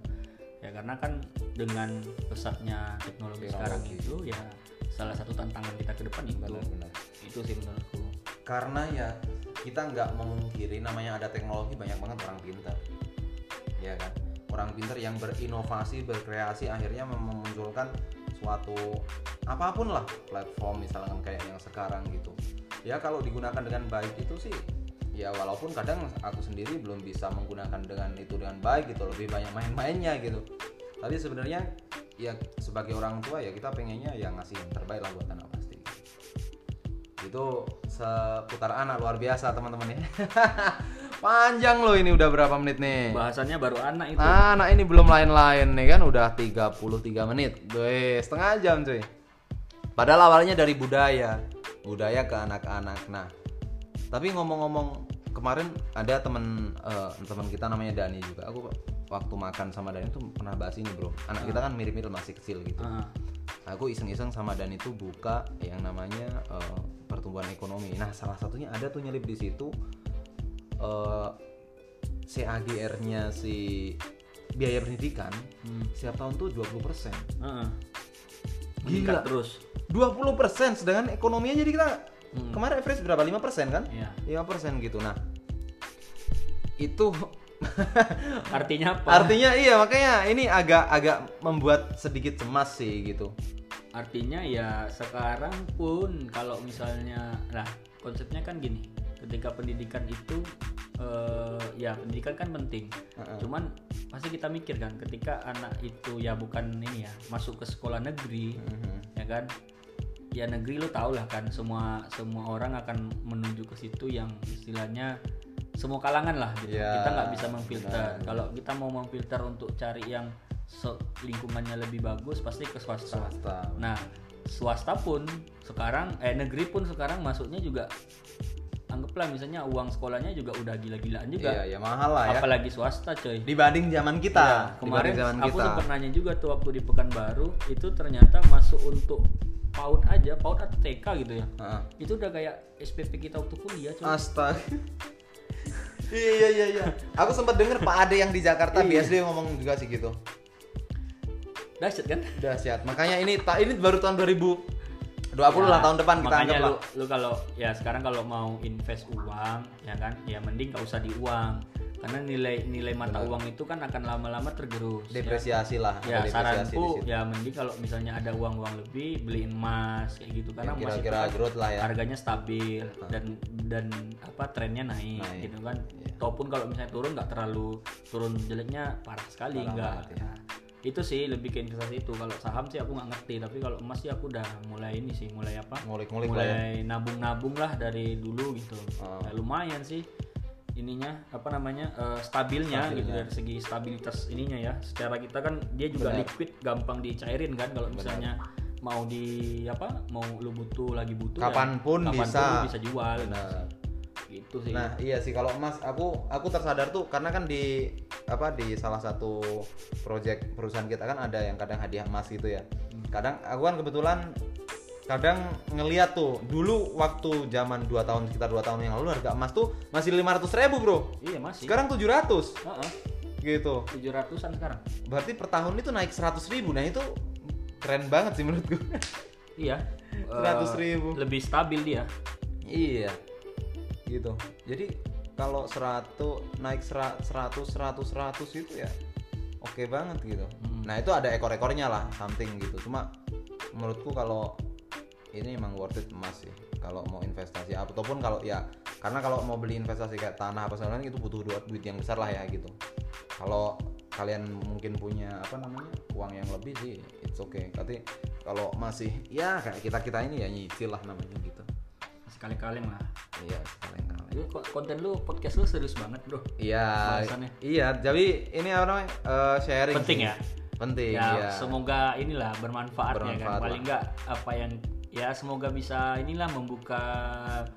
Ya karena kan dengan pesatnya teknologi,
Teknologi.
sekarang itu ya salah satu tantangan kita ke depan itu.
benar-benar
Itu sih menurutku.
karena ya kita nggak memungkiri namanya ada teknologi banyak banget orang pintar ya kan orang pintar yang berinovasi berkreasi akhirnya mem- memunculkan suatu apa pun lah platform misalkan kayak yang sekarang gitu. Ya kalau digunakan dengan baik itu sih ya walaupun kadang aku sendiri belum bisa menggunakan dengan itu dengan baik gitu lebih banyak main-mainnya gitu. Tapi sebenarnya ya sebagai orang tua ya kita pengennya ya ngasih yang terbaik lah buat anak pasti. Itu seputar anak luar biasa teman-teman ya panjang loh ini udah berapa menit nih?
Bahasannya baru anak itu.
Anak ini belum lain-lain nih kan udah 33 menit. Weh, setengah jam cuy. Padahal awalnya dari budaya budaya ke anak-anak. Nah tapi ngomong-ngomong kemarin ada temen eh, teman kita namanya Dani juga. Aku waktu makan sama Dani tuh pernah bahas ini bro. Anak kita kan mirip-mirip masih kecil gitu.
Ah,
aku iseng-iseng sama Dani tuh buka yang namanya eh, pertumbuhan ekonomi. Nah, salah satunya ada tuh nyelip di situ eh CAGR-nya si biaya pendidikan
hmm.
setiap tahun tuh 20%.
Ah, ah.
Gila.
Meningkat terus
20% sedangkan ekonominya jadi kita
Hmm.
kemarin average berapa? 5% kan?
Iya.
5% gitu. Nah, itu
artinya apa
artinya iya makanya ini agak agak membuat sedikit cemas sih gitu.
artinya ya sekarang pun kalau misalnya nah konsepnya kan gini ketika pendidikan itu eh, ya pendidikan kan penting
Heeh.
cuman pasti kita mikir kan ketika anak itu ya bukan ini ya masuk ke sekolah negeri
Mhm.
ya kan ya negeri lo tau lah kan semua semua orang akan menuju ke situ yang istilahnya semua kalangan lah gitu
Ya,
kita nggak bisa memfilter
benar.
kalau kita mau memfilter untuk cari yang se- lingkungannya lebih bagus pasti ke swasta
Swasta.
Nah, swasta pun sekarang eh negeri pun sekarang masuknya juga anggaplah misalnya uang sekolahnya juga udah gila-gilaan juga.
Iya, ya mahal lah ya.
Apalagi swasta, coy.
dibanding zaman kita
Iya, kemarin
zaman
aku
kita
sempat nanya juga tuh waktu di Pekanbaru itu ternyata masuk untuk PAUD aja, PAUD atau TK gitu ya.
Heeh.
Itu udah kayak SPP kita waktu kuliah, coy.
astaga iya iya iya aku sempat denger Pak Ade yang di Jakarta
Iya.
BSD ngomong juga sih gitu
Dahsyat kan?
dahsyat makanya ini ini baru tahun 2020 lah tahun depan kita
Ya,
anggap
lu,
lah
lu kalau ya sekarang kalau mau invest uang ya kan ya mending gak usah di uang karena nilai nilai mata uang itu kan akan lama-lama tergerus ya.
depresiasi lah
ya
depresiasi di
saranku ya mending kalau misalnya ada uang-uang lebih beliin emas kayak gitu karena emas itu
kira-kira
kan
growth lah ya
harganya stabil dan dan apa trennya naik,
Naik.
gitu kan
Iya.
ataupun kalau misalnya turun nggak terlalu turun jeleknya parah sekali enggak
ya.
Nah, itu sih lebih ke investasi itu kalau saham sih aku nggak ngerti tapi kalau emas sih aku udah mulai ini sih mulai apa
ngulik-ngulik ya
mulai nabung-nabung lah dari dulu gitu
Oh.
Ya, lumayan sih ininya apa namanya eh, stabilnya, gitu
Stabilnya.
dari segi stabilitas ininya ya secara kita kan dia juga
Benar.
liquid gampang dicairin kan kalau misalnya mau di apa mau lu butuh lagi butuh ya,
Kapan pun bisa.
lu bisa jual
Benar.
gitu sih
Nah iya sih kalau emas aku aku tersadar tuh karena kan di apa di salah satu project perusahaan kita kan ada yang kadang hadiah emas gitu ya.
Hmm.
Kadang aku kan kebetulan kadang ngeliat tuh dulu waktu zaman 2 tahun sekitar 2 tahun yang lalu harga emas tuh masih 500 ribu bro.
iya masih
Sekarang 700
Heeh,
gitu.
700-an sekarang
Berarti per tahun itu naik 100 ribu. Nah itu keren banget sih menurutku.
iya
100
Eh,
ribu.
lebih stabil dia
Iya. Gitu. Jadi kalau 100 naik 100 100 100 itu ya oke banget gitu.
Hmm.
Nah, itu ada ekor-ekornya lah something gitu. Cuma menurutku kalau ini emang worth it emas sih kalau mau investasi ataupun kalau ya karena kalau mau beli investasi kayak tanah apa segala itu butuh duit, duit yang besar lah ya gitu. Kalau kalian mungkin punya apa namanya uang yang lebih sih it's okay. Tapi kalau masih ya kayak kita kita ini ya nyicil lah namanya gitu.
Sekali-kali lah
Iya, sekalian kali.
Lu ko- konten lu podcast lu serius banget bro
Iya,
Bahasannya.
iya. Jadi ini apa namanya eh, sharing.
Penting
sih.
ya?
Penting.
ya
iya.
semoga inilah bermanfaat, ya
Bermanfaat
kan paling enggak apa yang ya semoga bisa inilah membuka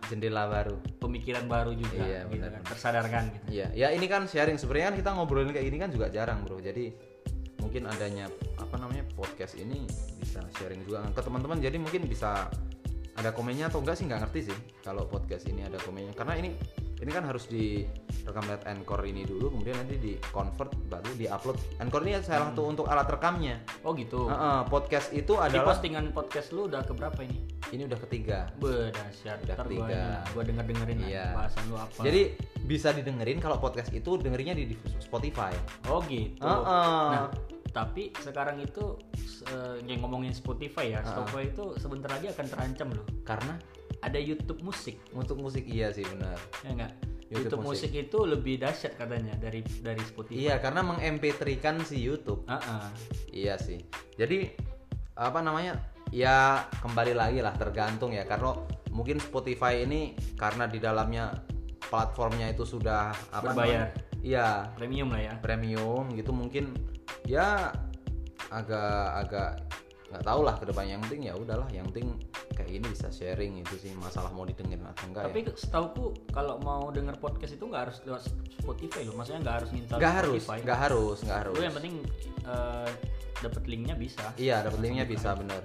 Jendela baru.
pemikiran baru juga
Iya,
gitu
benar.
kan tersadarkan gitu
Iya, ya ini kan sharing. Sebenarnya kan kita ngobrolin kayak gini kan juga jarang, bro. Jadi mungkin adanya apa namanya podcast ini bisa sharing juga ke teman-teman. Jadi mungkin bisa ada komennya atau enggak sih? Nggak ngerti sih kalau podcast ini ada komennya. Karena ini ini kan harus direkam lewat Anchor ini dulu kemudian nanti di convert baru di upload Anchor ini salah satu untuk alat rekamnya.
Oh gitu.
Heeh, podcast itu
Jadi
adalah
postingan podcast lu udah keberapa ini?
Ini udah ketiga.
Bedahsyat
Udah
Ntar gua,
ketiga.
ini- gua denger dengerin
Iya.
bahasan lu apa.
Jadi bisa didengerin kalau podcast itu dengerinnya di, Spotify.
Oh gitu.
Heeh.
nah tapi sekarang itu eh, yang ngomongin Spotify ya Spotify itu sebentar lagi akan terancam loh
karena
ada YouTube musik
untuk musik iya sih benar
ya enggak YouTube, musik. itu lebih dahsyat katanya dari dari Spotify.
Iya, karena meng-MP3 kan si YouTube.
Ah, ah.
Iya sih. Jadi apa namanya? Ya kembali lagi lah tergantung ya karena mungkin Spotify ini karena di dalamnya platformnya itu sudah apa
Berbayar.
namanya? Iya,
premium lah ya.
premium gitu mungkin ya agak agak nggak tahu lah ke depannya yang penting ya udahlah yang penting kayak ini bisa sharing itu sih masalah mau didengerin atau enggak
Tapi
ya.
setauku kalau mau denger podcast itu nggak harus lewat Spotify loh. Maksudnya nggak harus install
nggak harus
Spotify.
nggak harus nggak harus
Lu yang penting eh, dapat linknya bisa.
iya dapat linknya bisa bener.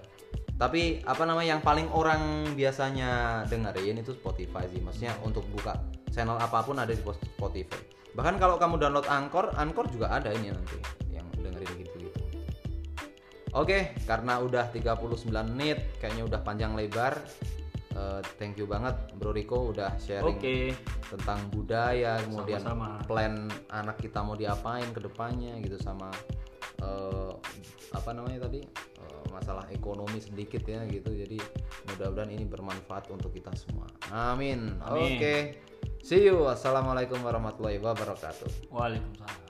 Tapi apa namanya yang paling orang biasanya dengerin itu Spotify sih. Maksudnya untuk buka channel apa pun ada di Spotify. Bahkan kalau kamu download Anchor Anchor juga ada ini nanti Oke, karena udah 39 menit, kayaknya udah panjang lebar. Eh, thank you banget Bro Riko udah sharing
Oke.
tentang budaya, kemudian
Sama-sama.
plan anak kita mau diapain ke depannya gitu sama eh, apa namanya tadi Eh, masalah ekonomi sedikit ya gitu. Jadi mudah-mudahan ini bermanfaat untuk kita semua. Amin.
Amin.
Oke. See you. Wassalamualaikum warahmatullahi wabarakatuh.
Waalaikumsalam.